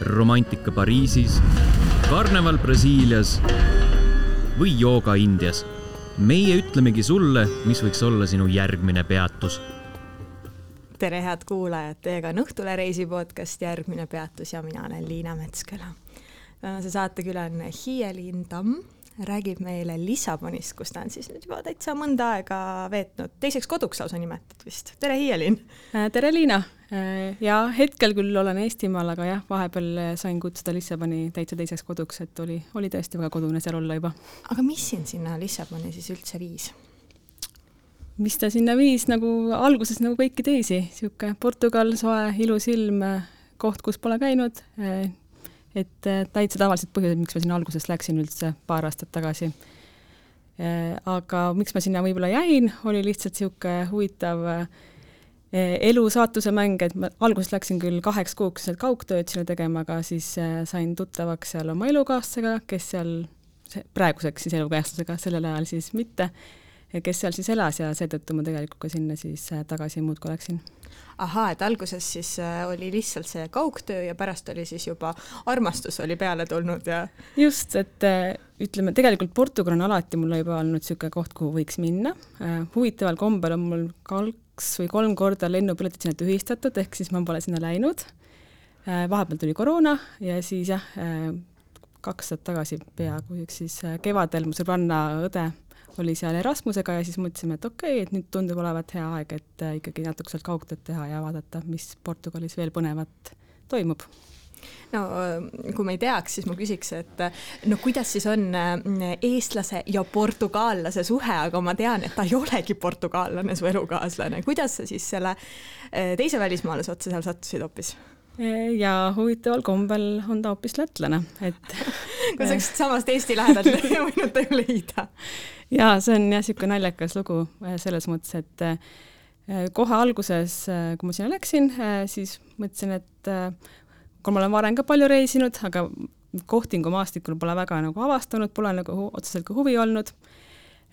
romantika Pariisis, karneval Brasiilias või jooga Indias. meie ütlemegi sulle, mis võiks olla sinu järgmine peatus. tere, head kuulajad, teiega on Õhtule reisi podcast Järgmine peatus ja mina olen Liina Metsküla. tänase saatekülaline Hiieliin Tamm räägib meile Lissabonist, kus ta on siis nüüd juba täitsa mõnda aega veetnud, teiseks koduks lausa nimetad vist. tere, Hiielin! tere, Liina! Ja hetkel küll olen Eestimaal, aga jah, vahepeal sain kutsuda Lissaboni täitsa teiseks koduks, et oli, oli tõesti väga kodune seal olla juba. aga mis sind sinna Lissaboni siis üldse viis? mis ta sinna viis, nagu alguses nagu kõiki teisi, niisugune Portugal, soe, ilus ilm, koht, kus pole käinud et äh, täitsa tavalised põhjused, miks ma sinna alguses läksin üldse paar aastat tagasi. Äh, aga miks ma sinna võib-olla jäin, oli lihtsalt niisugune huvitav äh, elu saatuse mäng, et ma alguses läksin küll kaheks kuuks seal kaugtööd sinna tegema, aga siis sain tuttavaks seal oma elukaaslasega, kes seal, praeguseks siis elukaaslasega, sellel ajal siis mitte, kes seal siis elas ja seetõttu ma tegelikult ka sinna siis tagasi muudkui läksin ahaa, et alguses siis äh, oli lihtsalt see kaugtöö ja pärast oli siis juba armastus oli peale tulnud ja. just, et äh, ütleme, tegelikult Portugal on alati mulle juba olnud niisugune koht, kuhu võiks minna. Äh, huvitaval kombel on mul kaks või kolm korda lennupiletid sinna tühistatud, ehk siis ma pole sinna läinud. vahepeal tuli koroona ja siis jah, kaks aastat tagasi peaaegu, eks siis kevadel mu sõbranna õde oli seal Erasmusega ja siis mõtlesime, et okei okay,, et nüüd tundub olevat hea aeg, et äh, ikkagi natuke sealt kaugtööd teha ja vaadata, mis Portugalis veel põnevat toimub no äh, kui ma ei teaks, siis ma küsiks, et äh, no kuidas siis on eestlase ja portugaallase suhe, aga ma tean, et ta ei olegi portugaallane, su elukaaslane. kuidas sa siis selle teise välismaalase otsa seal sattusid hoopis? ja huvitaval kombel on ta hoopis lätlane, et kas oleks samast Eesti lähedalt võinud ta ju leida? jaa, see on jah, niisugune naljakas lugu äh, selles mõttes, et äh, kohe alguses, äh, kui ma sinna läksin, siis mõtlesin, et kui ma olen varem ka palju reisinud, aga kohtingu maastikul pole väga nagu avastanud, pole nagu otseselt ka huvi olnud,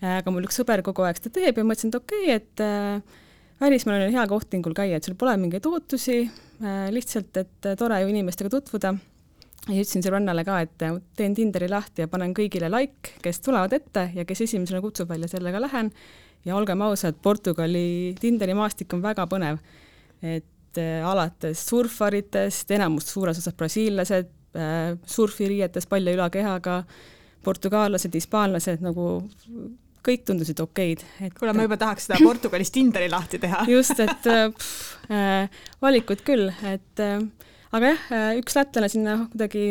aga mul üks sõber kogu aeg seda teeb ja mõtlesin, et okei okay,, et välismaal on hea kohtingul käia, et sul pole mingeid ootusi, lihtsalt, et tore ju inimestega tutvuda ja ütlesin sõbrannale ka, et teen Tinderi lahti ja panen kõigile like, kes tulevad ette ja kes esimesena kutsub välja, sellega lähen. ja olgem ausad, Portugali Tinderi maastik on väga põnev. et äh, alates surfaritest, enamus suures osas brasiillased äh,, surfiriietes palja ülakehaga, portugaallased, hispaanlased nagu kõik tundusid okeid. kuule, ma juba tahaks seda Portugalis Tinderi lahti teha just, et äh, pff, äh, valikud küll, et äh, aga jah, äh, üks lätlane sinna kuidagi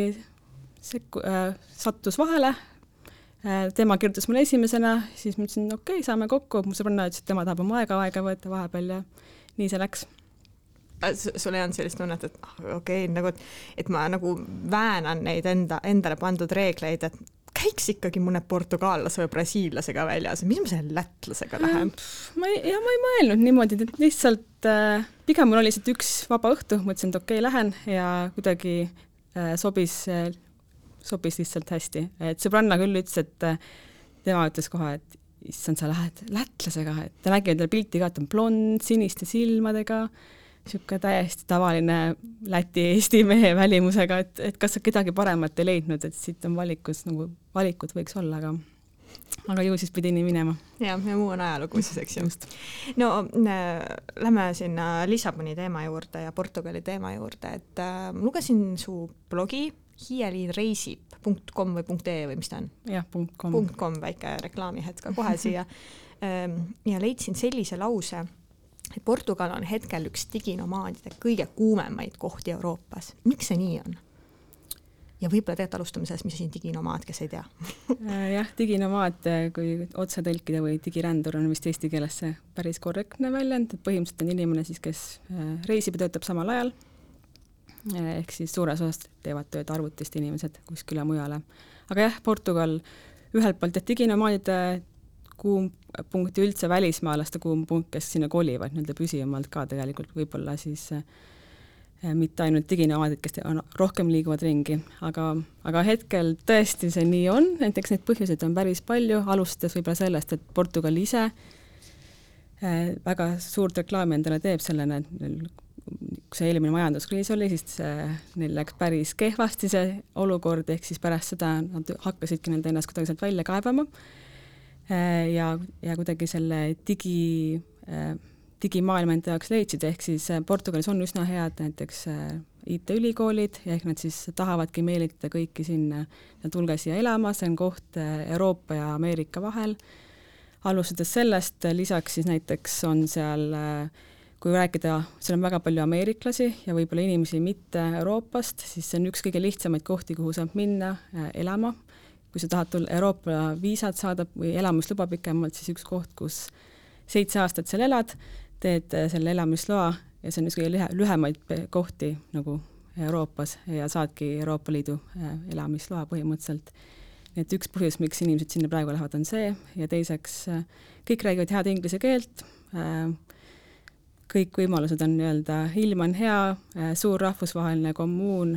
sekku- äh,, sattus vahele äh,, tema kirjutas mulle esimesena, siis ma ütlesin, okei okay,, saame kokku, mu sõbranna ütles, et tema tahab oma aega aega võtta vahepeal ja nii see läks äh, sul ei olnud sellist tunnet, et ah, okei okay,, nagu, et ma nagu väänan neid enda, endale pandud reegleid, et käiks ikkagi mõne portugaalase või brasiillasega väljas, mis ma selle lätlasega lähen? ma ei, ja ma ei mõelnud niimoodi, et lihtsalt äh, pigem mul oli lihtsalt üks vaba õhtu, mõtlesin, et okei okay,, lähen ja kuidagi äh, sobis äh,, sobis lihtsalt hästi, et sõbranna küll ütles, et äh, tema ütles kohe, et issand, sa lähed lätlasega, et ta nägi endale pilti ka, et on blond, siniste silmadega. äh,, niisugune täiesti tavaline Läti-Eesti mehe välimusega, et, et kas sa kedagi paremat ei leidnud, et siit on valikus nagu, valikut võiks olla, aga aga ju siis pidi nii minema. jah, ja muu on ajalugu siis, eks ju. no äh, lähme sinna Lissaboni teema juurde ja Portugali teema juurde, et äh, lugesin su blogi hiieliinreisib.com või .ee või mis ta on? jah, .com. .com, väike reklaamihetk kohe siia ähm, ja leidsin sellise lause et Portugal on hetkel üks diginomaadide kõige kuumemaid kohti Euroopas. miks see nii on? ja võib-olla tegelikult alustame sellest, mis asi on diginomaad, kes ei tea äh, jah, diginomaad, äh, kui otse tõlkida või digirändur on vist eesti keeles see päris korrektne väljend, et põhimõtteliselt on inimene siis, kes äh, reisib ja töötab samal ajal. ehk siis suures osas teevad tööd arvutist inimesed kuskile mujale. aga jah, Portugal ühelt poolt, et diginomaadide kuum punkt ja üldse välismaalaste kuum punkt, kes sinna kolivad nii-öelda püsivamalt ka tegelikult võib-olla siis äh, mitte ainult diginomaadid, kes on, rohkem liiguvad ringi, aga, aga hetkel tõesti see nii on, näiteks neid põhjuseid on päris palju, alustades võib-olla sellest, et Portugal ise äh, väga suurt reklaami endale teeb sellena, et neil kui see eelmine majanduskriis oli, siis see, neil läks päris kehvasti see olukord, ehk siis pärast seda nad hakkasidki nende ennast kuidagi sealt välja kaevama ja, ja kuidagi selle digi, digimaailma enda jaoks leidsid, ehk siis Portugalis on üsna head näiteks IT-ülikoolid ja ehk nad siis tahavadki meelitada kõiki sinna, tulge siia elama, see on koht Euroopa ja Ameerika vahel alustades sellest, lisaks siis näiteks on seal, kui rääkida, seal on väga palju ameeriklasi ja võib-olla inimesi mitte Euroopast, siis see on üks kõige lihtsamaid kohti, kuhu saab minna äh, elama. Kui sa tahad tulla Euroopa viisat saada või elamisluba pikemalt, siis üks koht, kus seitse aastat seal elad, teed äh, selle elamisloa ja see on üks kõige lühe, lühemaid kohti nagu Euroopas ja saadki Euroopa Liidu äh, elamisloa põhimõtteliselt. Et üks põhjus, miks inimesed sinna praegu lähevad, on see ja teiseks äh, kõik räägivad head inglise keelt, kõik võimalused on nii-öelda, ilm on hea, suur rahvusvaheline kommuun,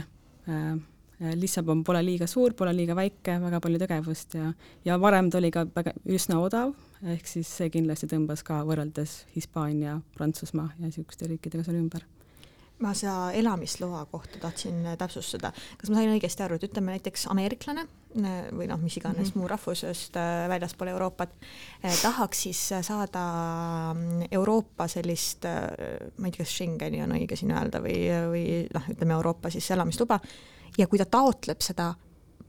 Lissabon pole liiga suur, pole liiga väike, väga palju tegevust ja, ja varem ta oli ka väga, üsna odav, ehk siis see kindlasti tõmbas ka võrreldes Hispaania, Prantsusmaa ja niisuguste riikidega seal ümber ma seda elamisloa kohta tahtsin täpsustada, kas ma sain õigesti aru, et ütleme näiteks ameeriklane või noh, mis iganes mm -hmm. muu rahvusest äh, väljaspool Euroopat eh, tahaks siis saada mm, Euroopa sellist, äh, ma ei tea, kas Schengeni on õige siin öelda või, või noh, ütleme Euroopa siis elamisluba ja kui ta taotleb seda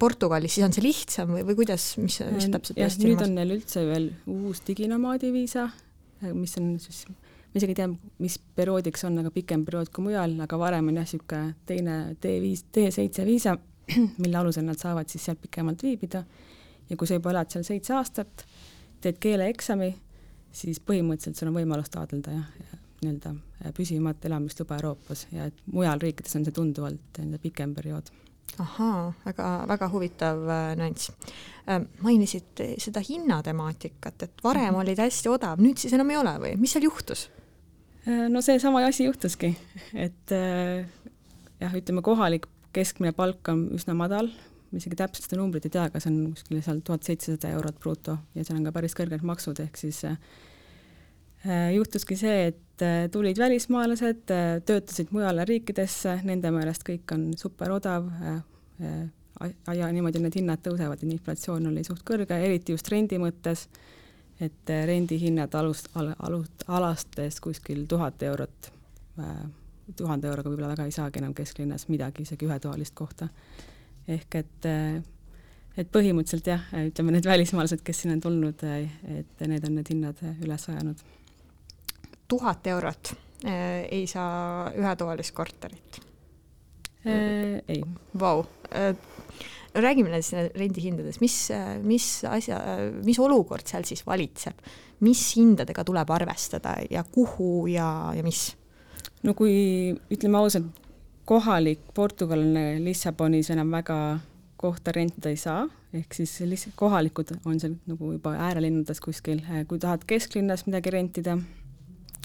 Portugalis, siis on see lihtsam või, või kuidas, mis, mis täpselt jah, nüüd on neil üldse veel uus diginomaadi viisa, mis on siis ma isegi ei tea, mis perioodiks on, aga pikem periood kui mujal, aga varem on jah, niisugune teine D5, D7 viisa, mille alusel nad saavad siis seal pikemalt viibida. Ja kui sa juba elad seal seitse aastat, teed keeleeksami, siis põhimõtteliselt sul on võimalus taotleda jah, nii-öelda püsivat elamisluba Euroopas ja et mujal riikides on see tunduvalt nii-öelda pikem periood ahaa, väga, väga huvitav äh, nüanss äh,. mainisid seda hinnatemaatikat, et varem mm -hmm. oli ta hästi odav, nüüd siis enam ei ole või, mis seal juhtus? Äh, no seesama asi juhtuski, et äh, jah, ütleme kohalik keskmine palk on üsna madal, ma isegi täpselt seda numbrit ei tea, aga see on kuskil seal tuhat seitsesada eurot bruto ja seal on ka päris kõrged maksud, ehk siis äh, juhtuski see, et tulid välismaalased, töötasid mujale riikidesse, nende meelest kõik on super odav ja niimoodi need hinnad tõusevad, et inflatsioon oli suht kõrge, eriti just rendi mõttes et äh, rendihinnad alust al,, alust, alastes kuskil tuhat eurot, äh, tuhande euroga võib-olla väga ei saagi enam kesklinnas midagi, isegi ühetoalist kohta. ehk et, äh, et põhimõtteliselt jah, ütleme need välismaalased, kes sinna on tulnud, et need on need hinnad üles ajanud. Tuhat eurot ei saa ühetoalist korterit? ei. Vau, räägime nendest rendihindadest, mis, mis asja, mis olukord seal siis valitseb, mis hindadega tuleb arvestada ja kuhu ja, ja mis? no kui ütleme ausalt, kohalik portugalane Lissabonis enam väga kohta rentida ei saa, ehk siis lihtsalt kohalikud on seal nagu juba äärelinnades kuskil, kui tahad kesklinnas midagi rentida,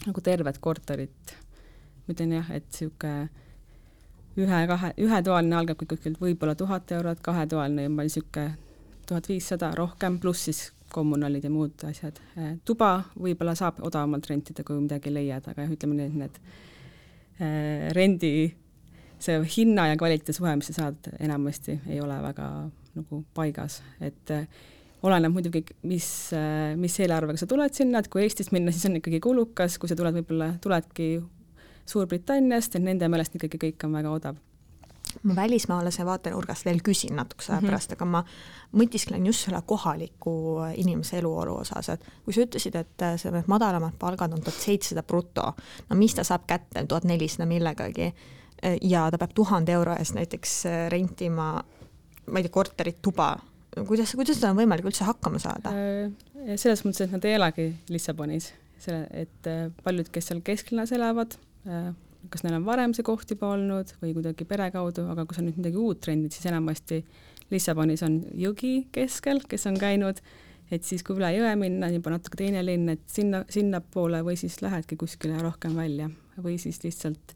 nagu tervet korterit, ma ütlen jah, et niisugune ühe-kahe, ühetoaline algab kuskilt võib-olla tuhat eurot, kahetoaline juba niisugune tuhat viissada rohkem, pluss siis kommunaalid ja muud asjad. tuba võib-olla saab odavamalt rentida, kui midagi leiad, aga jah, ütleme nii, et need äh, rendi, see hinna ja kvaliteedi suhe, mis sa saad, enamasti ei ole väga nagu paigas, et äh, oleneb muidugi, mis, äh, mis eelarvega sa tuled sinna, et kui Eestist minna, siis on ikkagi kulukas, kui sa tuled võib-olla, tuledki Suurbritanniast, et nende meelest ikkagi kõik on väga odav ma välismaalase vaatenurgast veel küsin natukese aja mm -hmm. pärast, aga ma mõtisklen just selle kohaliku inimese eluolu osas, et kui sa ütlesid, et see madalamad palgad on tuhat seitsesada bruto, no mis ta saab kätte, tuhat nelisada millegagi, ja ta peab tuhande euro eest näiteks rentima, ma ei tea, korterit, tuba, kuidas, kuidas tal on võimalik üldse hakkama saada? Äh, selles mõttes, et nad ei elagi Lissabonis, selle, et äh, paljud, kes seal kesklinnas elavad, Äh, kas neil on varem see koht juba olnud või kuidagi pere kaudu, aga kui sa nüüd midagi uut trendid, siis enamasti Lissabonis on jõgi keskel, kes on käinud, et siis, kui üle jõe minna, juba natuke teine linn, et sinna, sinnapoole või siis lähedki kuskile rohkem välja või siis lihtsalt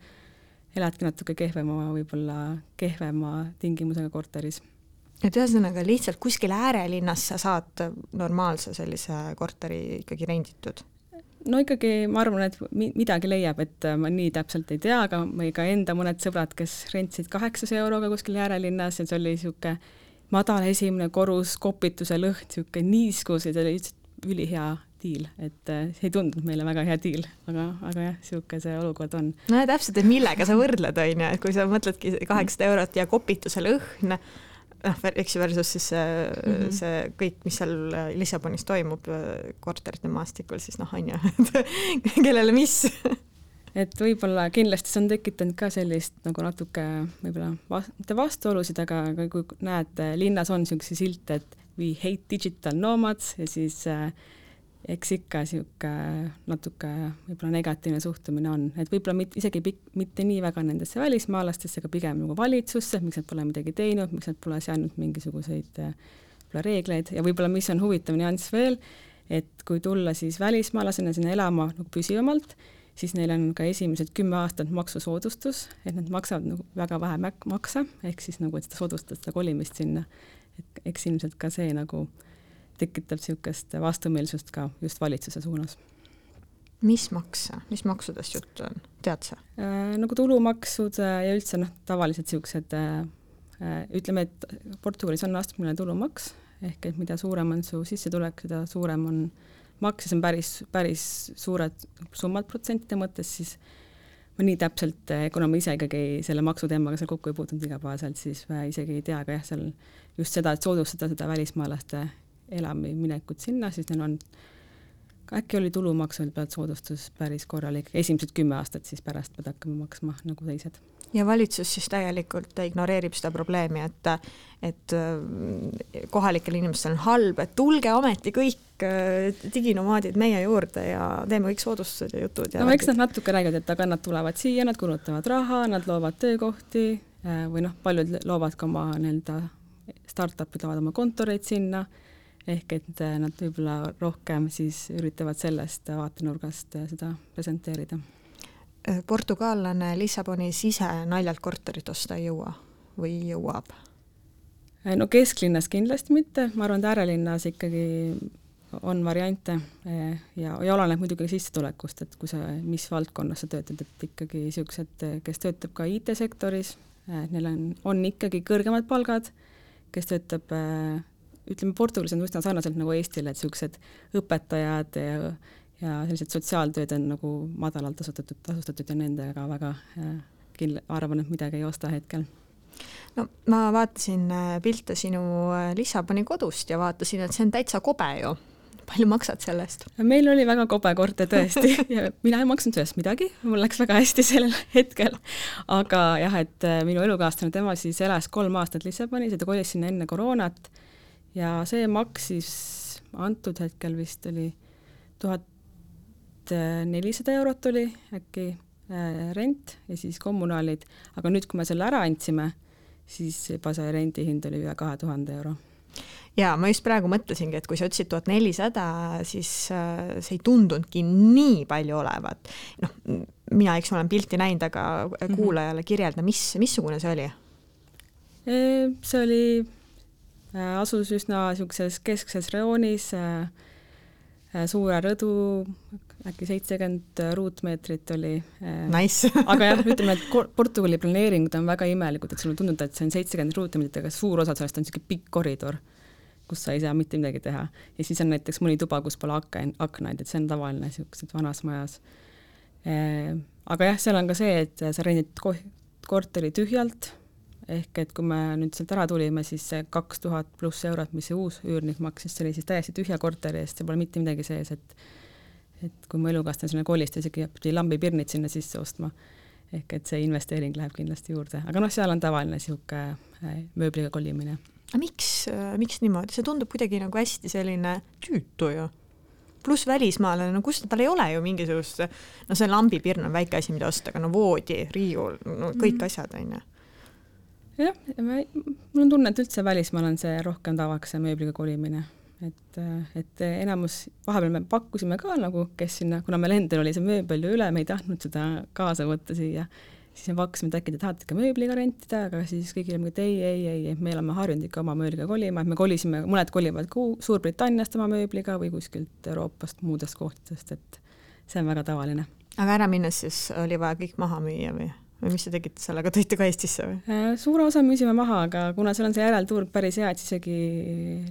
eladki natuke kehvema, võib-olla kehvema tingimusega korteris. Et ühesõnaga lihtsalt kuskil äärelinnas sa saad normaalse sellise korteri ikkagi renditud? no ikkagi ma arvan, et midagi leiab, et äh, ma nii täpselt ei tea, aga meil ka enda mõned sõbrad, kes rentsid kaheksase euroga kuskil äärelinnas ja see oli niisugune madal esimene korrus, kopituse lõhn, niisugune niiskus ja see oli lihtsalt ülihea diil, et äh, see ei tundunud meile väga hea diil, aga, aga jah, niisugune see olukord on. no ja täpselt, et millega sa võrdled, on ju, et kui sa mõtledki kaheksasada eurot ja kopituse lõhn, noh, eks ju, versus siis see mm, -hmm. see kõik, mis seal Lissabonis toimub korterite maastikul, siis noh, on ju, et kellele mis et võib-olla kindlasti see on tekitanud ka sellist nagu natuke võib-olla vast, mitte vastuolusid, aga, aga kui näed, linnas on niisuguseid silte, et we hate digital nomads ja siis äh, eks ikka niisugune natuke võib-olla negatiivne suhtumine on, et võib-olla mit, isegi pik, mitte nii väga nendesse välismaalastesse, aga pigem nagu valitsusse, miks nad pole midagi teinud, miks nad pole seadnud mingisuguseid äh, võib-olla reegleid ja võib-olla, mis on huvitav nüanss veel, et kui tulla siis välismaalasena sinna elama nagu püsivamalt, siis neil on ka esimesed kümme aastat maksusoodustus, et nad maksavad nagu väga vähe makse, ehk siis nagu, et seda soodustada seda kolimist sinna. et eks ilmselt ka see nagu äh, tekitab niisugust vastumeelsust ka just valitsuse suunas. mis makse, mis maksudest juttu on, tead sa äh,? nagu tulumaksud äh, ja üldse noh, tavalised niisugused äh, äh, ütleme, et Portugalis on astmeline tulumaks, ehk et mida suurem on su sissetulek, seda suurem on maks ja see on päris, päris suured summad protsentide mõttes, siis ma nii täpselt, äh, kuna ma ise ikkagi selle maksuteemaga seal kokku ei puutunud igapäevaselt, siis isegi ei tea, aga jah, seal just seda, et soodustada seda välismaalaste elamiminekut sinna, siis neil on, äkki oli tulumaksul pealt soodustus päris korralik, esimesed kümme aastat siis pärast pead hakkama maksma nagu teised. ja valitsus siis täielikult ignoreerib seda probleemi, et, et äh, kohalikel inimestel on halb, et tulge ometi kõik äh, diginomaadid meie juurde ja teeme kõik soodustused ja jutud. no eks nad natuke räägivad, et aga nad tulevad siia, nad kulutavad raha, nad loovad töökohti äh, või noh, paljud loovad ka oma nii-öelda startup'id loovad oma kontoreid sinna ehk et äh, nad võib-olla rohkem siis üritavad sellest vaatenurgast äh, seda presenteerida. Äh, portugallane Lissabonis ise naljalt korterit osta ei jõua või jõuab? no kesklinnas kindlasti mitte, ma arvan, et äärelinnas ikkagi on variante ja, ja oleneb muidugi sissetulekust, et kui sa, mis valdkonnas sa töötad, et ikkagi niisugused, kes töötab ka IT-sektoris, neil on, on ikkagi kõrgemad palgad, kes töötab ütleme, Portugalis on üsna sarnaselt nagu Eestile, et niisugused õpetajad ja, ja sellised sotsiaaltööd on nagu madalalt tasustatud, tasustatud ja nendega väga äh, kindla-, arvan, et midagi ei osta hetkel no ma vaatasin äh, pilte sinu äh, Lissaboni kodust ja vaatasin, et see on täitsa kobe ju. palju maksad selle eest? meil oli väga kobe korter tõesti ja mina ei maksnud sellest midagi, mul läks väga hästi sellel hetkel. aga jah, et minu elukaaslane, tema siis elas kolm aastat Lissabonis ja ta kolis sinna enne koroonat ja see maksis antud hetkel vist oli tuhat nelisada eurot oli äkki äh, rent ja siis kommunaalid, aga nüüd, kui me selle ära andsime, siis juba see rendihind oli üle kahe tuhande euro ja ma just praegu mõtlesingi, et kui sa ütlesid tuhat nelisada, siis äh, see ei tundunudki nii palju olevat. noh, mina, eks ma olen pilti näinud, aga mhm. kuulajale kirjelda, mis, missugune see oli? see oli asus üsna niisuguses keskses rajoonis, äh, äh, suure rõdu, äkki seitsekümmend ruutmeetrit oli. Nice aga jah, ütleme, et Portugali planeeringud on väga imelikud, et sulle tundub, et see on seitsekümmend ruutmeetrit, aga suur osa sellest on niisugune pikk koridor, kus sa ei saa mitte midagi teha. ja siis on näiteks mõni tuba, kus pole aken, aknaid, et see on tavaline niisuguses vanas majas. aga jah, seal on ka see, et sa rendid korteri tühjalt ehk et kui me nüüd sealt ära tulime, siis see kaks tuhat pluss eurot, mis see uus üürnik maksis, see oli siis täiesti tühja korteri eest, seal pole mitte midagi sees, et et kui mu elukaaslane sinna kolis, ta isegi pidi lambipirnid sinna sisse ostma. ehk et see investeering läheb kindlasti juurde, aga noh, seal on tavaline niisugune äh, mööbliga kolimine. aga miks, äh, miks niimoodi, see tundub kuidagi nagu hästi selline tüütu ju pluss välismaalane, no kus, tal ei ole ju mingisugust, no see lambipirn on väike asi, mida osta, aga no voodi, riiul, no kõik mm -hmm. asjad on ju jah, mul on tunne, et üldse välismaal on see rohkem tavaks, see mööbliga kolimine. et, et enamus, vahepeal me pakkusime ka nagu, kes sinna, kuna meil endal oli see mööbel ju üle, me ei tahtnud seda kaasa võtta siia, siis me pakkusime, et äkki te tahate ka mööbliga rentida, aga siis kõigile olime, et ei, ei, ei, ei, me oleme harjunud ikka oma mööbliga kolima, et me kolisime, mõned kolivad Suurbritanniast oma mööbliga või kuskilt Euroopast, muudest kohtadest, et see on väga tavaline. aga ära minnes siis oli vaja kõik maha müüa või, või mis te tegite sellega, tõite ka Eestisse või? Äh, suure osa müüsime maha, aga kuna seal on see järelturg päris hea, et isegi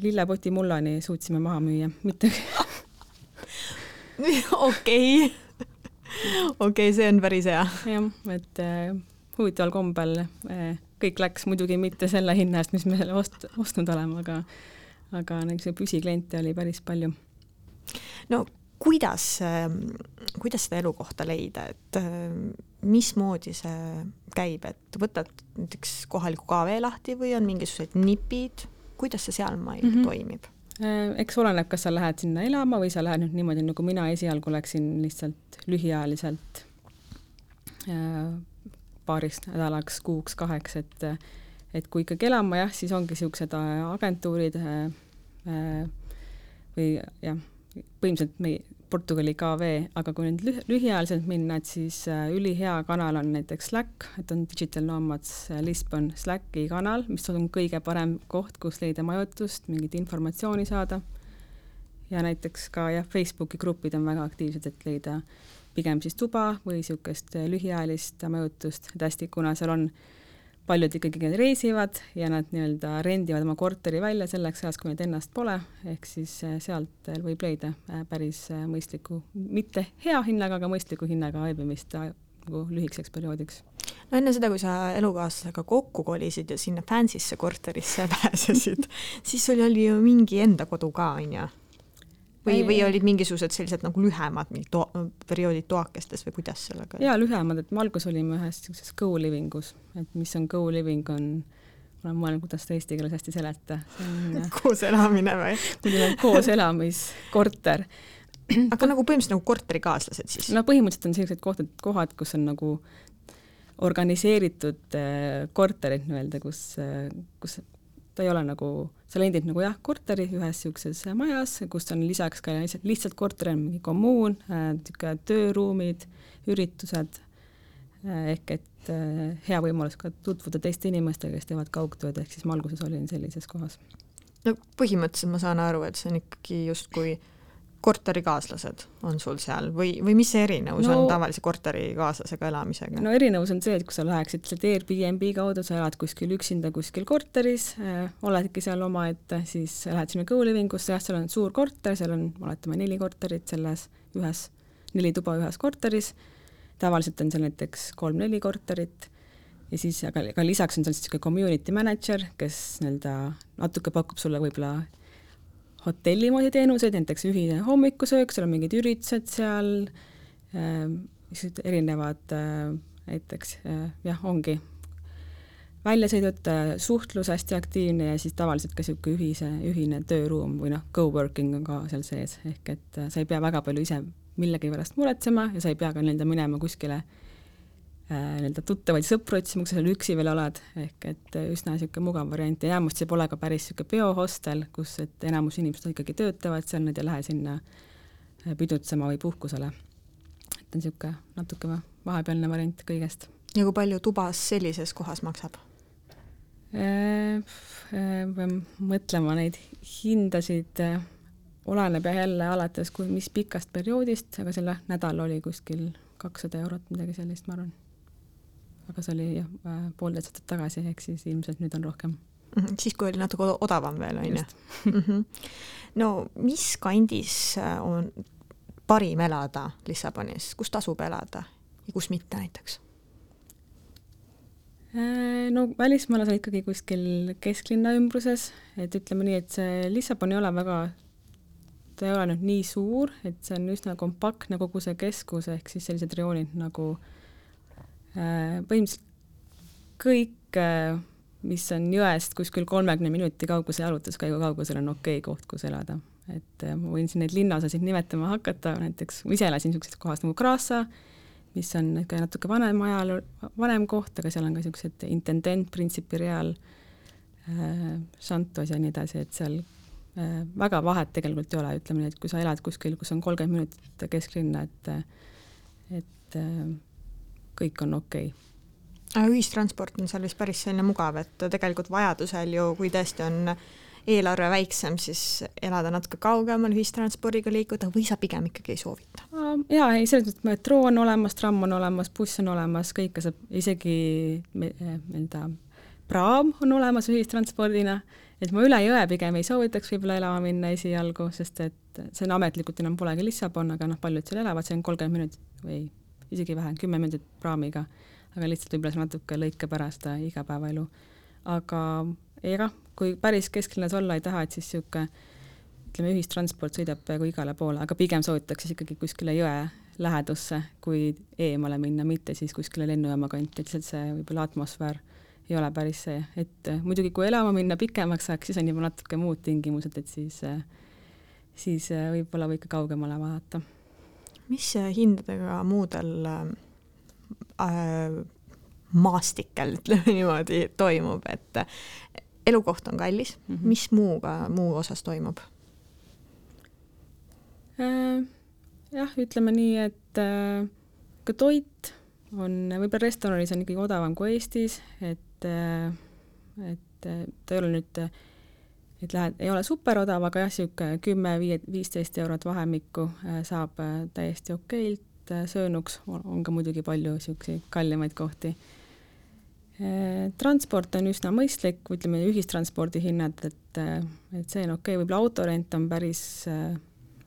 lillepoti mullani suutsime maha müüa, mitte okei, okei, see on päris hea. jah, et äh, huvitaval kombel äh, kõik läks muidugi mitte selle hinna eest, mis me selle ost-, ostnud oleme, aga aga niisuguseid püsikliente oli päris palju. no kuidas, kuidas seda elukohta leida, et mismoodi see käib, et võtad näiteks kohaliku KV lahti või on mingisugused nipid, kuidas see sealmaal mm -hmm. toimib? Äh, eks oleneb, kas sa lähed sinna elama või sa lähed nüüd niimoodi, nagu mina esialgu läksin lihtsalt lühiajaliselt äh, paariks nädalaks, kuuks, kaheks, et et kui ikkagi elama jah, siis ongi niisugused äh, agentuurid või jah, põhimõtteliselt me Portugali KV, aga kui nüüd lühi, lühiajaliselt minna, et siis äh, ülihea kanal on näiteks Slack, et on Digital Nomads äh, Lisbon Slacki kanal, mis on kõige parem koht, kus leida majutust, mingit informatsiooni saada. ja näiteks ka jah, Facebooki grupid on väga aktiivsed, et leida pigem siis tuba või niisugust äh, lühiajalist majutust, et hästi, kuna seal on äh, paljud ikkagi reisivad ja nad nii-öelda rendivad oma korteri välja selleks ajaks, kui neid ennast pole, ehk siis äh, sealt võib leida äh, päris äh, mõistliku, mitte hea hinnaga, aga mõistliku hinnaga aebimist nagu lühikeseks perioodiks no enne seda, kui sa elukaaslasega kokku kolisid ja sinna fancy'sse korterisse pääsesid siis sul oli ju mingi enda kodu ka, onju? Või, või olid mingisugused sellised nagu lühemad mingid to perioodid toakestes või kuidas sellega? jaa, lühemad, et me alguses olime ühes niisuguses co-living us, et mis on co-living, on ma olen mõelnud, kuidas seda eesti keeles hästi seleta. koos elamine või? selline koos elamiskorter. aga nagu põhimõtteliselt nagu korterikaaslased siis? no põhimõtteliselt on sellised kohtad, kohad, kus on nagu organiseeritud äh, korterid nii-öelda, kus, äh, kus ta ei ole nagu, sa lendid nagu jah, korteri ühes niisuguses majas, kus on lisaks ka lihtsalt, lihtsalt korter on mingi kommuun äh,, niisugune tööruumid, üritused äh,, ehk et äh, hea võimalus ka tutvuda teiste inimestega, kes teevad kaugtööd, ehk siis ma alguses olin sellises kohas. no põhimõtteliselt ma saan aru, et see on ikkagi justkui äh, korterikaaslased on sul seal või, või mis see erinevus no, on tavalise korterikaaslasega elamisega? no erinevus on see, et kui sa läheksid sealt Airbnb kaudu, sa elad kuskil üksinda kuskil korteris äh,, oledki seal omaette, siis lähed sinna co-living usse, jah, seal on suur korter, seal on, oletame, neli korterit selles ühes, neli tuba ühes korteris, tavaliselt on seal näiteks kolm-neli korterit ja siis, aga, aga lisaks on seal siis niisugune community manager, kes nii-öelda natuke pakub sulle võib-olla hotelli moodi teenuseid, näiteks ühine hommikusöök, seal on mingid üritused seal äh,, erinevad äh, näiteks äh, jah, ongi. Väljasõidud, äh, suhtlus hästi aktiivne ja siis tavaliselt ka niisugune ühise, ühine tööruum või noh, co-working on ka seal sees, ehk et äh, sa ei pea väga palju ise millegi pärast muretsema ja sa ei pea ka nii-öelda minema kuskile Äh, nii-öelda tuttavaid sõpru otsima, kui sa seal üksi veel oled, ehk et äh, üsna niisugune mugav variant ja enamasti see pole ka päris niisugune peohostel, kus, et enamus inimesed ikkagi töötavad seal, nad ei lähe sinna äh, pidutsema või puhkusele. et on niisugune natuke vahepealne variant kõigest. ja kui palju tubas sellises kohas maksab? pean mõtlema neid hindasid, oleneb jah jälle alates, kui, mis pikast perioodist, aga selle nädal oli kuskil kakssada eurot, midagi sellist, ma arvan aga see oli jah, äh, poolteist aastat tagasi, ehk siis ilmselt nüüd on rohkem mm. -hmm. siis, kui oli natuke odavam veel, on ju? Mhm. no mis kandis äh, on parim elada Lissabonis, kus tasub elada ja kus mitte näiteks? Äh, no välismaalased ikkagi kuskil kesklinna ümbruses, et ütleme nii, et see Lissabon ei ole väga, ta ei ole nüüd nii suur, et see on üsna kompaktne kogu see keskus, ehk siis sellised rajoonid nagu Äh, põhimõtteliselt kõik, äh, mis on jõest kuskil kolmekümne minuti kauguse jalutuskäigu kaugusel, on okei okay koht, kus elada. et äh, ma võin siin neid linnaosasid nimetama hakata, näiteks ma ise elasin niisuguses kohas nagu Grassa, mis on niisugune natuke vanem ajal, vanem koht, aga seal on ka niisugused intendent, Principi Real äh,, Santos ja nii edasi, et seal äh, väga vahet tegelikult ei ole, ütleme nii, et kui sa elad kuskil, kus on kolmkümmend minutit kesklinna, et et äh, kõik on okei okay ühistransport on seal vist päris selline mugav, et tegelikult vajadusel ju, kui tõesti on eelarve väiksem, siis elada natuke kaugemal, ühistranspordiga liikuda või sa pigem ikkagi ei soovita? jaa, ei selles mõttes, et metroo on olemas, tramm on olemas, buss on olemas, kõike saab, isegi nii-öelda praam on olemas ühistranspordina, et ma üle jõe pigem ei soovitaks võib-olla elama minna esialgu, sest et see on ametlikult enam polegi Lissabon, aga noh, paljud seal elavad, see on kolmkümmend minutit või isegi vähem, kümme minutit praamiga, aga lihtsalt võib-olla see natuke lõikab ära seda igapäevaelu. aga ega, kui päris kesklinnas olla ei taha, et siis niisugune ütleme, ühistransport sõidab peaaegu igale poole, aga pigem soovitatakse ikkagi kuskile jõe lähedusse, kui eemale minna, mitte siis kuskile lennujaama kanti, et lihtsalt see võib-olla atmosfäär ei ole päris see, et muidugi kui elama minna pikemaks ajaks, siis on juba natuke muud tingimused, et siis, siis võib-olla või ikka kaugemale vaadata. Mis hindadega muudel äh, maastikel, ütleme niimoodi, toimub, et elukoht on kallis mm, -hmm. mis muuga, muu osas toimub? Äh, jah, ütleme nii, et äh, ka toit on, võib-olla restoranis on ikkagi odavam kui Eestis, et, äh, et ta ei ole nüüd, et lähed, ei ole super odav, aga jah, niisugune kümme, viie, viisteist eurot vahemikku saab täiesti okeilt söönuks, on ka muidugi palju niisuguseid kallimaid kohti. transport on üsna mõistlik, ütleme ühistranspordi hinnad, et, et see on okei okay., võib-olla autorent on päris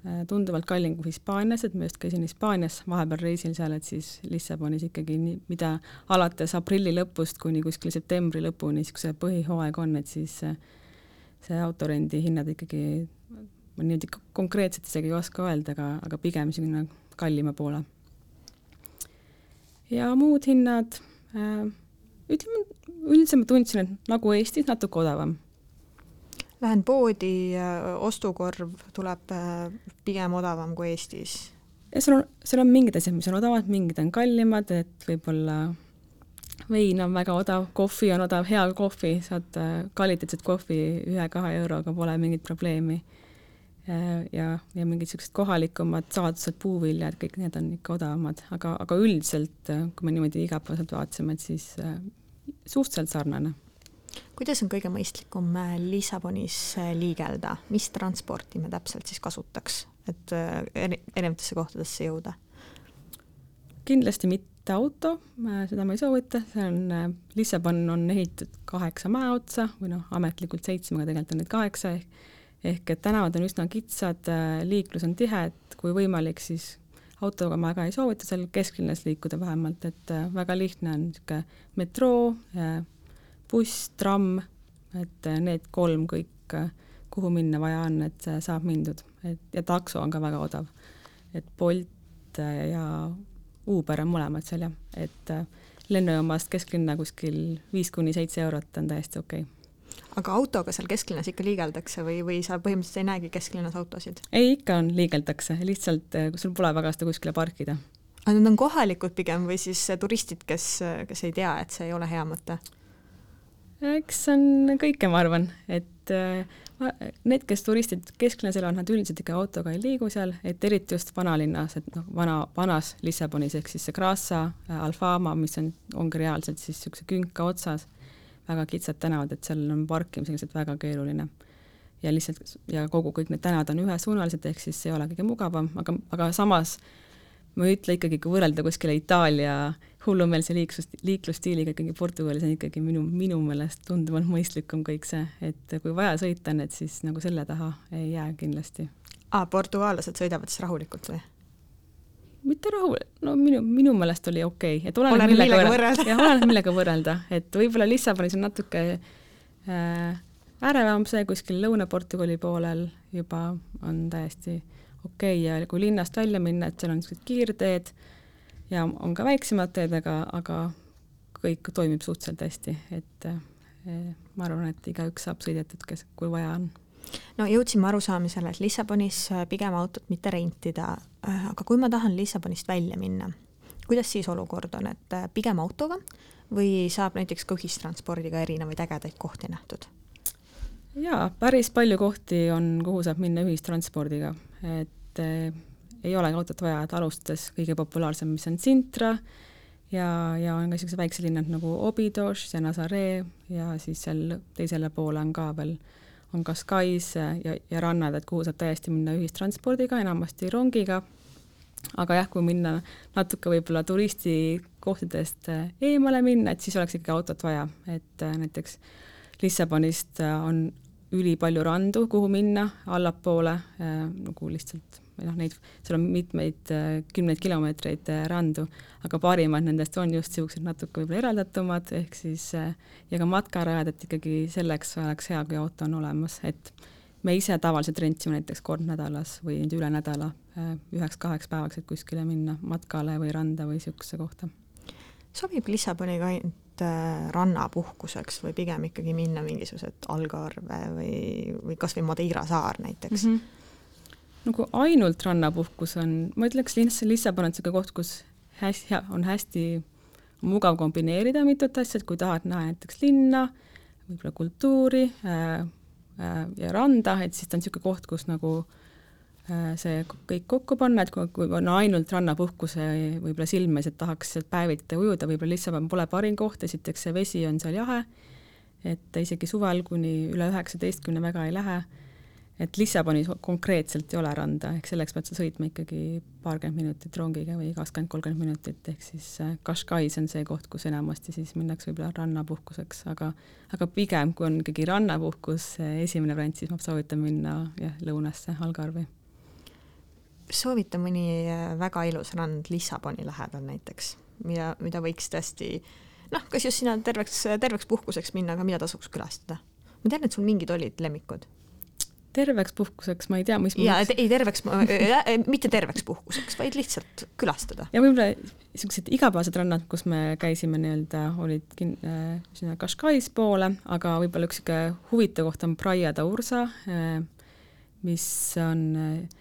Äh, tunduvalt kallim kui Hispaanias, et ma just käisin Hispaanias vahepeal reisil seal, et siis Lissabonis ikkagi nii, mida alates aprilli lõpust kuni kuskil septembri lõpuni niisuguse põhihooaeg on, et siis see autorendi hinnad ikkagi, ma niimoodi konkreetselt isegi ei oska öelda, aga, aga pigem niisugune kallima poole. ja muud hinnad äh,, ütleme, üldiselt ma tundsin, et nagu Eestis, natuke odavam lähen poodi, ostukorv tuleb äh, pigem odavam kui Eestis. ja seal on, seal on mingid asjad, mis on odavad, mingid on kallimad, et võib-olla vein on väga odav, kohvi on odav, hea kohvi, saad äh, kvaliteetset kohvi ühe-kahe euroga, pole mingit probleemi. ja, ja mingid niisugused kohalikumad saadused, puuviljad, kõik need on ikka odavamad, aga, aga üldiselt, kui me niimoodi igapäevaselt vaatasime, et siis äh, suhteliselt sarnane kuidas on kõige mõistlikum äh, Lissabonis äh, liigelda, mis transporti me täpselt siis kasutaks, et äh, erinevatesse kohtadesse jõuda? kindlasti mitte auto, seda ma ei soovita, see on, Lissabon on ehitatud kaheksa mäe otsa või noh, ametlikult seitsme, aga tegelikult on neid kaheksa ehk ehk et tänavad on üsna kitsad, liiklus on tihe, et kui võimalik, siis autoga ma väga ei soovita seal kesklinnas liikuda vähemalt, et väga lihtne on niisugune metroo, buss, tramm, et äh, need kolm kõik, äh, kuhu minna vaja on, et saab mindud, et ja takso on ka väga odav. et Bolt äh, ja Uber on mõlemad seal jah, et lennujaamast kesklinna kuskil viis kuni seitse eurot on täiesti okei okay. aga autoga seal kesklinnas ikka liigeldakse või, või sa põhimõtteliselt ei näegi kesklinnas autosid? ei, ikka on, liigeldakse, lihtsalt sul pole väga seda kuskile parkida. aga need on kohalikud pigem või siis turistid, kes, kes ei tea, et see ei ole hea mõte? Eks see on kõike, ma arvan, et äh, need, kes turistid kesklinnas elavad, nad üldiselt ikka autoga ei liigu seal, et eriti just vanalinnas, et noh, vana, vanas Lissabonis ehk siis see Grassa, äh, Alfama, mis on, ongi reaalselt siis niisuguse künka otsas, väga kitsad tänavad, et seal on parkimisega lihtsalt väga keeruline. ja lihtsalt, ja kogu, kõik need tänavad on ühesuunalised, ehk siis ei ole kõige mugavam, aga, aga samas ma ei ütle ikkagi, kui võrrelda kuskile Itaalia hullumeelse liiklus, liiklusstiiliga ikkagi Portugalis on ikkagi minu, minu meelest tunduvalt mõistlikum kõik see, et kui vaja sõita on, et siis nagu selle taha ei jää kindlasti. aa, portugaallased sõidavad siis rahulikult või? mitte rahu, no minu, minu meelest oli okei okay., et oleneb, millega, millega võrrelda. jah, oleneb millega võrrelda, et võib-olla Lissabonis on natuke äh, ärevam see, kuskil Lõuna-Portugali poolel juba on täiesti okei okay, ja kui linnast välja minna, et seal on niisugused kiirteed ja on ka väiksemad teed, aga, aga kõik toimib suhteliselt hästi, et eh, ma arvan, et igaüks saab sõidetud, kes, kui vaja on. no jõudsime arusaamisele, et Lissabonis eh, pigem autot mitte rentida, eh, aga kui ma tahan Lissabonist välja minna, kuidas siis olukord on, et pigem autoga või saab näiteks ka ühistranspordiga erinevaid ägedaid kohti nähtud? jaa, päris palju kohti on, kuhu saab minna ühistranspordiga, et ei olegi autot vaja, et alustades kõige populaarsem, mis on Sintra. Ja, ja on ka niisugused väiksed linnad nagu Obidos ja Nazaré ja siis seal teisele poole on ka veel, on Cascais ja, ja rannad, et kuhu saab täiesti minna ühistranspordiga, enamasti rongiga. Aga jah, kui minna natuke võib-olla turistikohtadest eemale minna, et siis oleks ikkagi autot vaja, et näiteks Lissabonist on ülipalju randu, kuhu minna allapoole nagu lihtsalt või noh, neid, seal on mitmeid kümneid kilomeetreid randu, aga parimad nendest on just niisugused natuke võib-olla eraldatumad, ehk siis ja ka matkarajad, et ikkagi selleks oleks hea, kui auto on olemas, et me ise tavaliselt rentsime näiteks kord nädalas või nüüd üle nädala üheks-kaheks päevaks, et kuskile minna matkale või randa või niisugusesse kohta. sobib Lissaboni ka ainult rannapuhkuseks või pigem ikkagi minna mingisugused Algarve või, või kas või Madeira saar näiteks mm? -hmm. Nagu ainult rannapuhkus on, ma ütleks, Lissabon on niisugune koht, kus hästi, on hästi mugav kombineerida mitut asja, et kui tahad näha näiteks linna, võib-olla kultuuri äh,, Äh, ja randa, et siis ta on niisugune koht, kus nagu äh, see kõik kokku panna, et kui, kui on ainult rannapuhkuse võib-olla silmes, et tahaks sealt päeviti ujuda, võib-olla Lissabon pole parim koht, esiteks see vesi on seal jahe, et isegi suvel kuni üle üheksateistkümne väga ei lähe et Lissabonis konkreetselt ei ole randa, ehk selleks pead sa sõitma ikkagi paarkümmend minutit rongiga või kakskümmend, kolmkümmend minutit, ehk siis Qashqais äh, on see koht, kus enamasti siis minnakse võib-olla rannapuhkuseks, aga aga pigem, kui on ikkagi rannapuhkus, esimene variant, siis ma soovitan minna jah, lõunasse, Algarve'i. soovita mõni äh, väga ilus rand Lissaboni lähedal näiteks, mida, mida võiks tõesti noh, kas just sinna terveks, terveks puhkuseks minna, aga mida tasuks külastada? ma tean, et sul mingid olid lemmikud terveks puhkuseks, ma ei tea, mis ja et ei terveks mitte terveks puhkuseks, vaid lihtsalt külastada. ja võib-olla niisugused igapäevased rannad, kus me käisime nii-öelda, olid äh,, sinna Qashqais poole, aga võib-olla üks niisugune huvitav koht on Praia da Ursa äh,, mis on Äh,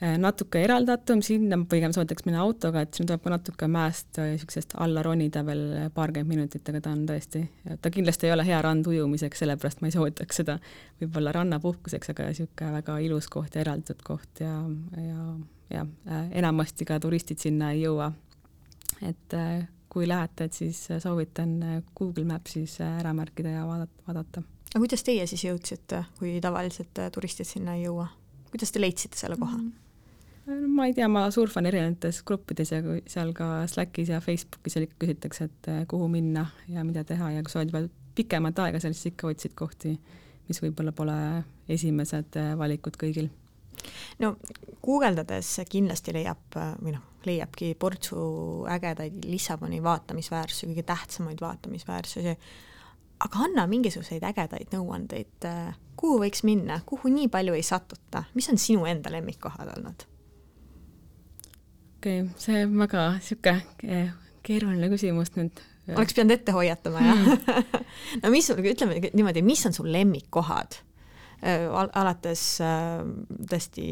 natuke eraldatum, sinna pigem soovitaks minna autoga, et sinna tuleb ka natuke mäest niisugusest alla ronida veel paarkümmend minutit, aga ta on tõesti, ta kindlasti ei ole hea rand ujumiseks, sellepärast ma ei soovitaks seda võib-olla rannapuhkuseks, aga niisugune väga ilus koht ja eraldatud koht ja, ja, ja äh, enamasti ka turistid sinna ei jõua. et äh, kui lähete, et siis soovitan Google Maps'is ära märkida ja vaadata, vaadata. aga kuidas teie siis jõudsite, kui tavaliselt turistid sinna ei jõua? kuidas te leidsite selle koha mm? -hmm ma ei tea, ma surfan erinevates gruppides ja seal ka Slackis ja Facebookis ikka küsitakse, et eh, kuhu minna ja mida teha ja kui sa oled juba pikemat aega seal, siis ikka otsid kohti, mis võib-olla pole esimesed eh, valikud kõigil. no guugeldades kindlasti leiab või noh, leiabki portsu ägedaid Lissaboni vaatamisväärsusi, kõige tähtsamaid vaatamisväärsusi, aga anna mingisuguseid ägedaid nõuandeid, kuhu võiks minna, kuhu nii palju ei satuta, mis on sinu enda lemmikkohad olnud? Okei okay,, see on väga niisugune keeruline küsimus nüüd. oleks pidanud ette hoiatama, jah mm. no mis ütleme niimoodi, mis on sul lemmikkohad Al? alates äh, tõesti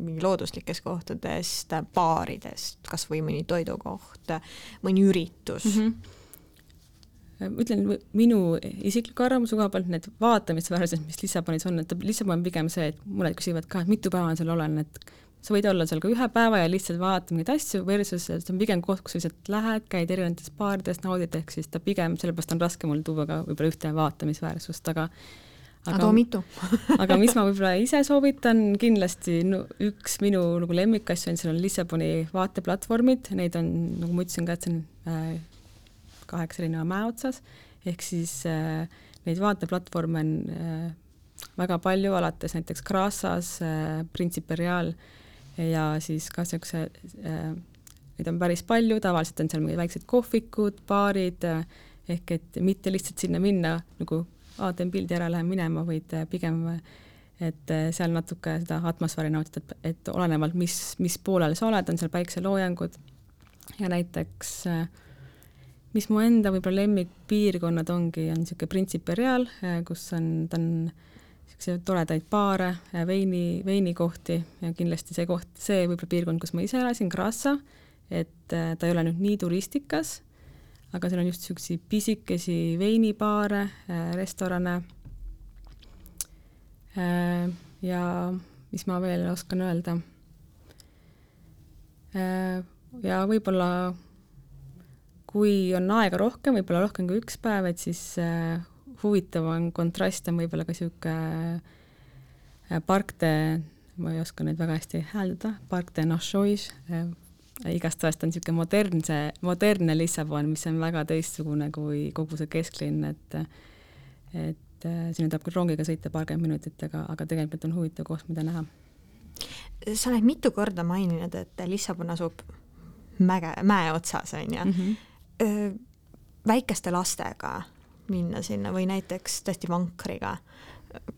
mingi looduslikest kohtadest, baaridest, kas või mõni toidukoht, mõni üritus mm. -hmm ütlen minu isikliku arvamuse koha pealt need vaatamisväärsused, mis Lissabonis on, et Lissabon on pigem see, et mõned küsivad ka, et mitu päeva ma seal olen, et sa võid olla seal ka ühe päeva ja lihtsalt vaadata mingeid asju, versus see on pigem koht, kus sa lihtsalt lähed, käid erinevates baarides, naudid, ehk siis ta pigem, sellepärast on raske mul tuua ka võib-olla ühte vaatamisväärsust, aga aga too mitu. aga mis ma võib-olla ise soovitan, kindlasti no, üks minu nagu lemmikasju on, seal on Lissaboni vaateplatvormid, neid on, nagu ma ütlesin ka, et see on äh, kaheksa erineva mäe otsas, ehk siis äh, neid vaateplatvorme on äh, väga palju, alates näiteks Grassas äh,, Principe Real äh,, ja siis ka niisuguse äh,, neid on päris palju, tavaliselt on seal mingid väiksed kohvikud, baarid äh,, ehk et mitte lihtsalt sinna minna nagu aa, teen pildi ära, lähen minema, vaid äh, pigem et seal natuke seda atmosfääri nautida, et, et olenevalt, mis, mis poolel sa oled, on seal päikseloojangud. Ja näiteks mis mu enda võib-olla lemmikpiirkonnad ongi, on niisugune Principe Real, kus on, ta on niisuguseid toredaid baare, veini, veinikohti ja kindlasti see koht, see võib-olla piirkond, kus ma ise elasin, Grassa, et äh, ta ei ole nüüd nii turistikas, aga seal on just niisuguseid pisikesi veinibaare, äh, restorane. Äh, ja mis ma veel oskan öelda, ja võib-olla kui on aega rohkem, võib-olla rohkem kui üks päev, et siis huvitavam kontrast on võib-olla ka niisugune äh, Park de, ma ei oska neid väga hästi hääldada, Park de Nachois, äh, igast toest on niisugune modernse, modernne Lissabon, mis on väga teistsugune kui kogu see kesklinn, et et äh, sinna tahab küll rongiga sõita paarkümmend minutit, aga, aga tegelikult on huvitav koht, mida näha. sa oled mitu korda maininud, et Lissabon asub mäge, mäe otsas, on ju mm. -hmm. väikeste lastega minna sinna või näiteks tõesti vankriga,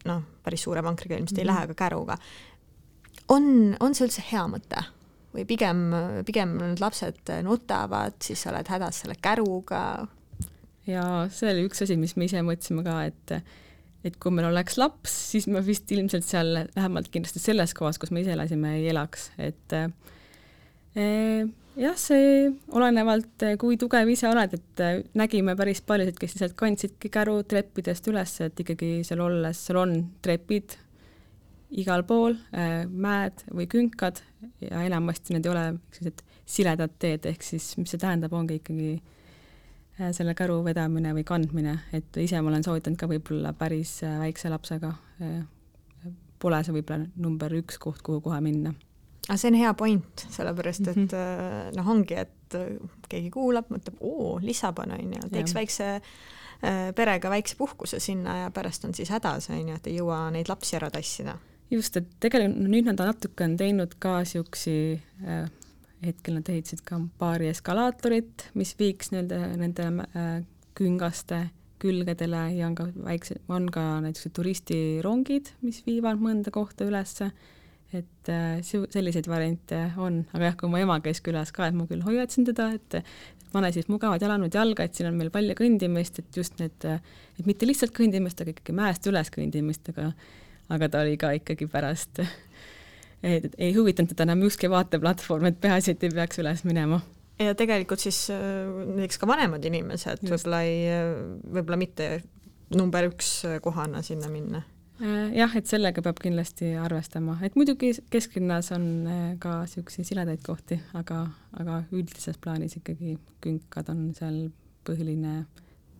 noh, päris suure vankriga ilmselt mm -hmm. ei mhm. lähe, aga käruga. on, on see üldse hea mõte? või pigem, pigem need lapsed nutavad, siis sa oled hädas selle käruga? ja see oli üks asi, mis me ise mõtlesime ka, et et kui meil oleks laps, siis me vist ilmselt seal vähemalt kindlasti selles kohas, kus me ise elasime, ei elaks, et eh, jah, see olenevalt, eh, kui tugev ise oled, et eh, nägime päris paljusid, kes lihtsalt kandsidki käru treppidest üles, et ikkagi seal olles, seal on trepid igal pool, eh, mäed või künkad ja enamasti need ei ole sellised siledad teed, ehk siis mis see tähendab, ongi ikkagi selle käru vedamine või kandmine, et ise ma olen soovitanud ka võib-olla päris väikse lapsega, pole see võib-olla number üks koht, kuhu kohe minna aga see on hea point, sellepärast et mm -hmm. noh, ongi, et äh, keegi kuulab, mõtleb, oo, Lissabon on ju, teeks ja. väikse äh, perega väikse puhkuse sinna ja pärast on siis hädas, on ju, et ei jõua neid lapsi ära tassida. just, et tegelikult nüüd nad natuke on teinud ka siuksi äh, hetkel nad ehitasid ka paari eskalaatorit, mis viiks nii-öelda nende äh, küngaste külgedele ja on ka väikse, on ka näiteks turistirongid, mis viivad mõnda kohta ülesse et äh, selliseid variante on, aga jah, kui mu ema käis külas ka, et ma küll hoiatasin teda, et pane siis mugavad jalanõud jalga, et siin on meil palju kõndimist, et just need, et mitte lihtsalt kõndimist, aga ikkagi mäest üles kõndimist, aga aga ta oli ka ikkagi pärast, et ei huvitanud teda enam ükski vaateplatvorm, et peaasi, et ei peaks üles minema. Ja tegelikult siis äh, näiteks ka vanemad inimesed võib-olla ei, võib-olla mitte number üks kohana sinna minna. Äh, jah, et sellega peab kindlasti arvestama, et muidugi kesklinnas on äh, ka niisuguseid siledaid kohti, aga, aga üldises plaanis ikkagi künkad on seal põhiline,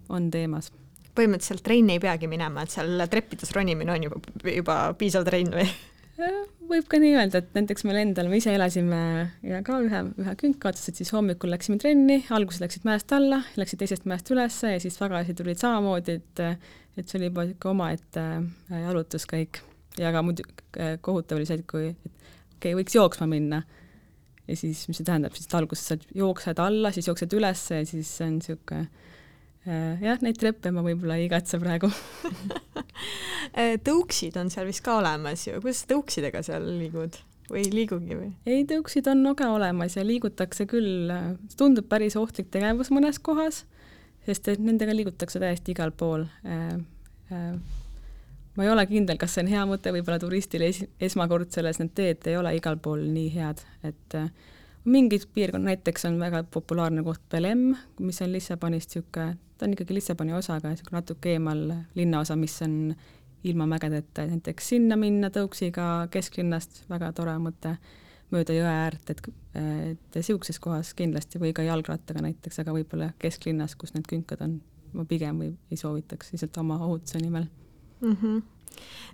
on teemas. põhimõtteliselt trenni ei peagi minema, et seal treppides ronimine on juba, juba piisav trenn või? Võib ka nii öelda, et näiteks meil endal, me ise elasime ja ka ühe, ühe künka otsas, et siis hommikul läksime trenni, alguses läksid mäest alla, läksid teisest mäest ülesse ja siis tagasi tulid samamoodi, et et see oli juba niisugune omaette äh, jalutuskäik. Ja ka muidu äh, kohutav oli see, et kui, et okei okay,, võiks jooksma minna. Ja siis, mis see tähendab, siis alguses sa jooksed alla, siis jooksed ülesse ja siis see on niisugune jah, neid treppe ma võib-olla ei igatse praegu äh, tõuksid on seal vist ka olemas ju, kuidas tõuksidega seal liigud või ei liigugi või? ei, tõuksid on ka olemas ja liigutakse küll, tundub päris ohtlik tegevus mõnes kohas, sest et nendega liigutakse täiesti igal pool. Äh, ma ei ole kindel, kas see on hea mõte võib-olla turistile es esmakordsele, sest need teed ei ole igal pool nii head, et mingid piirkonnad, näiteks on väga populaarne koht Belem, mis on Lissabonist niisugune ta on ikkagi Lissaboni osa, aga niisugune natuke eemal linnaosa, mis on ilma mägedeta, näiteks sinna minna tõuksiga kesklinnast, väga tore mõte, mööda jõe äärt, et, et niisuguses kohas kindlasti või ka jalgrattaga näiteks, aga võib-olla kesklinnas, kus need künkad on, ma pigem või ei soovitaks lihtsalt oma ohutuse nimel mm. -hmm.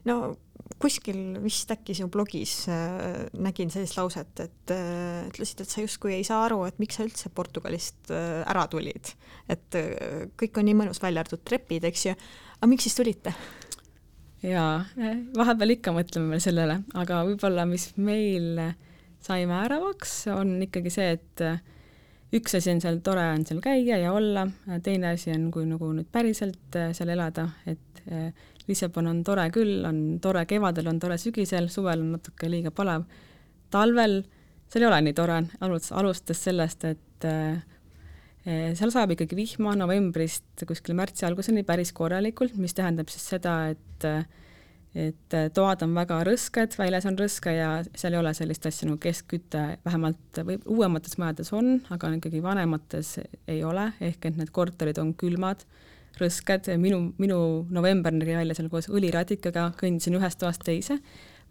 No kuskil vist äkki sinu blogis äh, nägin sellist lauset, et äh, ütlesid, et sa justkui ei saa aru, et miks sa üldse Portugalist äh, ära tulid. et äh, kõik on nii mõnus, välja arvatud trepid, eks ju. aga miks siis tulite? jaa, vahepeal ikka mõtleme veel sellele, aga võib-olla, mis meil sai määravaks, on ikkagi see, et äh, üks asi on seal tore on seal käia ja olla, teine asi on, kui nagu nüüd päriselt äh, seal elada, et äh, Lissabon on tore küll, on tore kevadel, on tore sügisel, suvel on natuke liiga palav. talvel seal ei ole nii tore, alus-, alustades sellest, et äh, seal sajab ikkagi vihma novembrist kuskil märtsi alguseni päris korralikult, mis tähendab siis seda, et et toad on väga rõsked, väljas on rõske ja seal ei ole sellist asja nagu keskküte, vähemalt või uuemates majades on, aga ikkagi vanemates ei ole, ehk et need korterid on külmad rõsked, minu, minu november nägi välja seal koos õliradikaga, kõndisin ühest toast teise.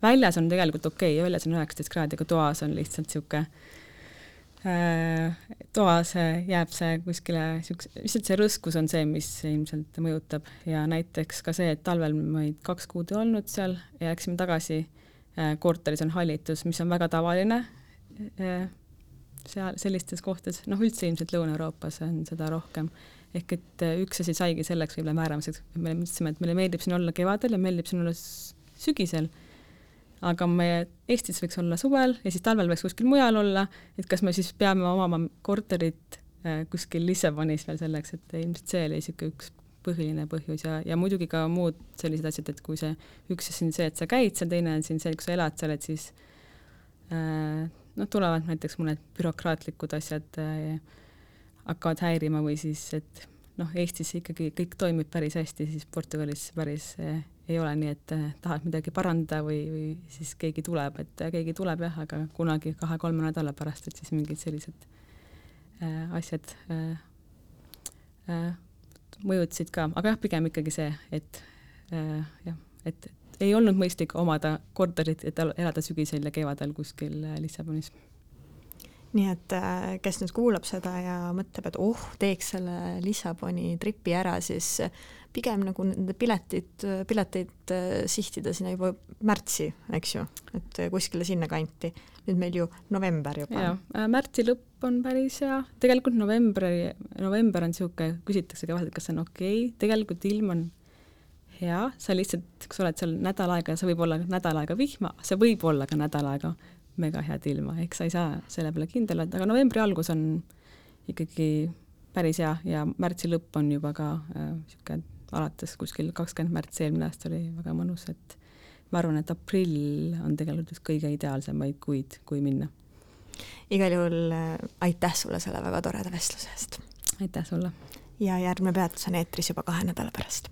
väljas on tegelikult okei okay,, väljas on üheksateist kraadi, aga toas on lihtsalt niisugune äh, toas jääb see kuskile siukse, lihtsalt see rõskus on see, mis ilmselt mõjutab ja näiteks ka see, et talvel meid kaks kuud ei olnud seal ja läksime tagasi äh,, korteris on hallitus, mis on väga tavaline äh, seal sellistes kohtades, noh üldse ilmselt Lõuna-Euroopas on seda rohkem. ehk et äh, üks asi saigi selleks võib-olla määramiseks, me mõtlesime, et meile meeldib siin olla kevadel ja meeldib siin olla sügisel. Aga me Eestis võiks olla suvel ja siis talvel võiks kuskil mujal olla, et kas me siis peame omama korterit äh, kuskil Lissabonis veel selleks, et ilmselt see oli niisugune üks põhiline põhjus. Ja, ja muidugi ka muud sellised asjad, et kui see, üks asi on see, et sa käid seal, teine on siin see, kui sa elad seal, et siis äh, noh, tulevad näiteks mõned bürokraatlikud asjad äh, hakkavad häirima või siis, et noh, Eestis ikkagi kõik toimib päris hästi, siis Portugalis päris äh, ei ole nii, et äh, tahad midagi parandada või, või siis keegi tuleb, et äh, keegi tuleb jah, aga kunagi kahe-kolme nädala pärast, et siis mingid sellised äh, asjad äh, äh, mõjutasid ka, aga jah, pigem ikkagi see, et äh, jah, et ei olnud mõistlik omada korterit, et elada sügisel ja kevadel kuskil Lissabonis. Nii et äh, kes nüüd kuulab seda ja mõtleb, et oh, teeks selle Lissaboni tripi ära, siis pigem nagu nende piletid, pileteid äh, sihtida sinna juba märtsi, eks ju, et kuskile sinnakanti. nüüd meil ju november juba. jaa, märtsi lõpp on päris hea, tegelikult novembri, november on niisugune, küsitakse ka vahel, et kas see on okei okay., tegelikult ilm on hea, sa lihtsalt, kui sa oled seal nädal aega, see võib olla nädal aega vihma, see võib olla ka nädal aega mega head ilma, ehk sa ei saa selle peale kindel olla, aga novembri algus on ikkagi päris hea ja märtsi lõpp on juba ka niisugune äh, alates kuskil kakskümmend märts eelmine aasta oli väga mõnus, et ma arvan, et aprill on tegelikult üks kõige ideaalsemaid kuid, kui minna. igal juhul äh, aitäh sulle selle väga toreda vestluse eest! aitäh sulle! ja järgmine peatus on eetris juba kahe nädala pärast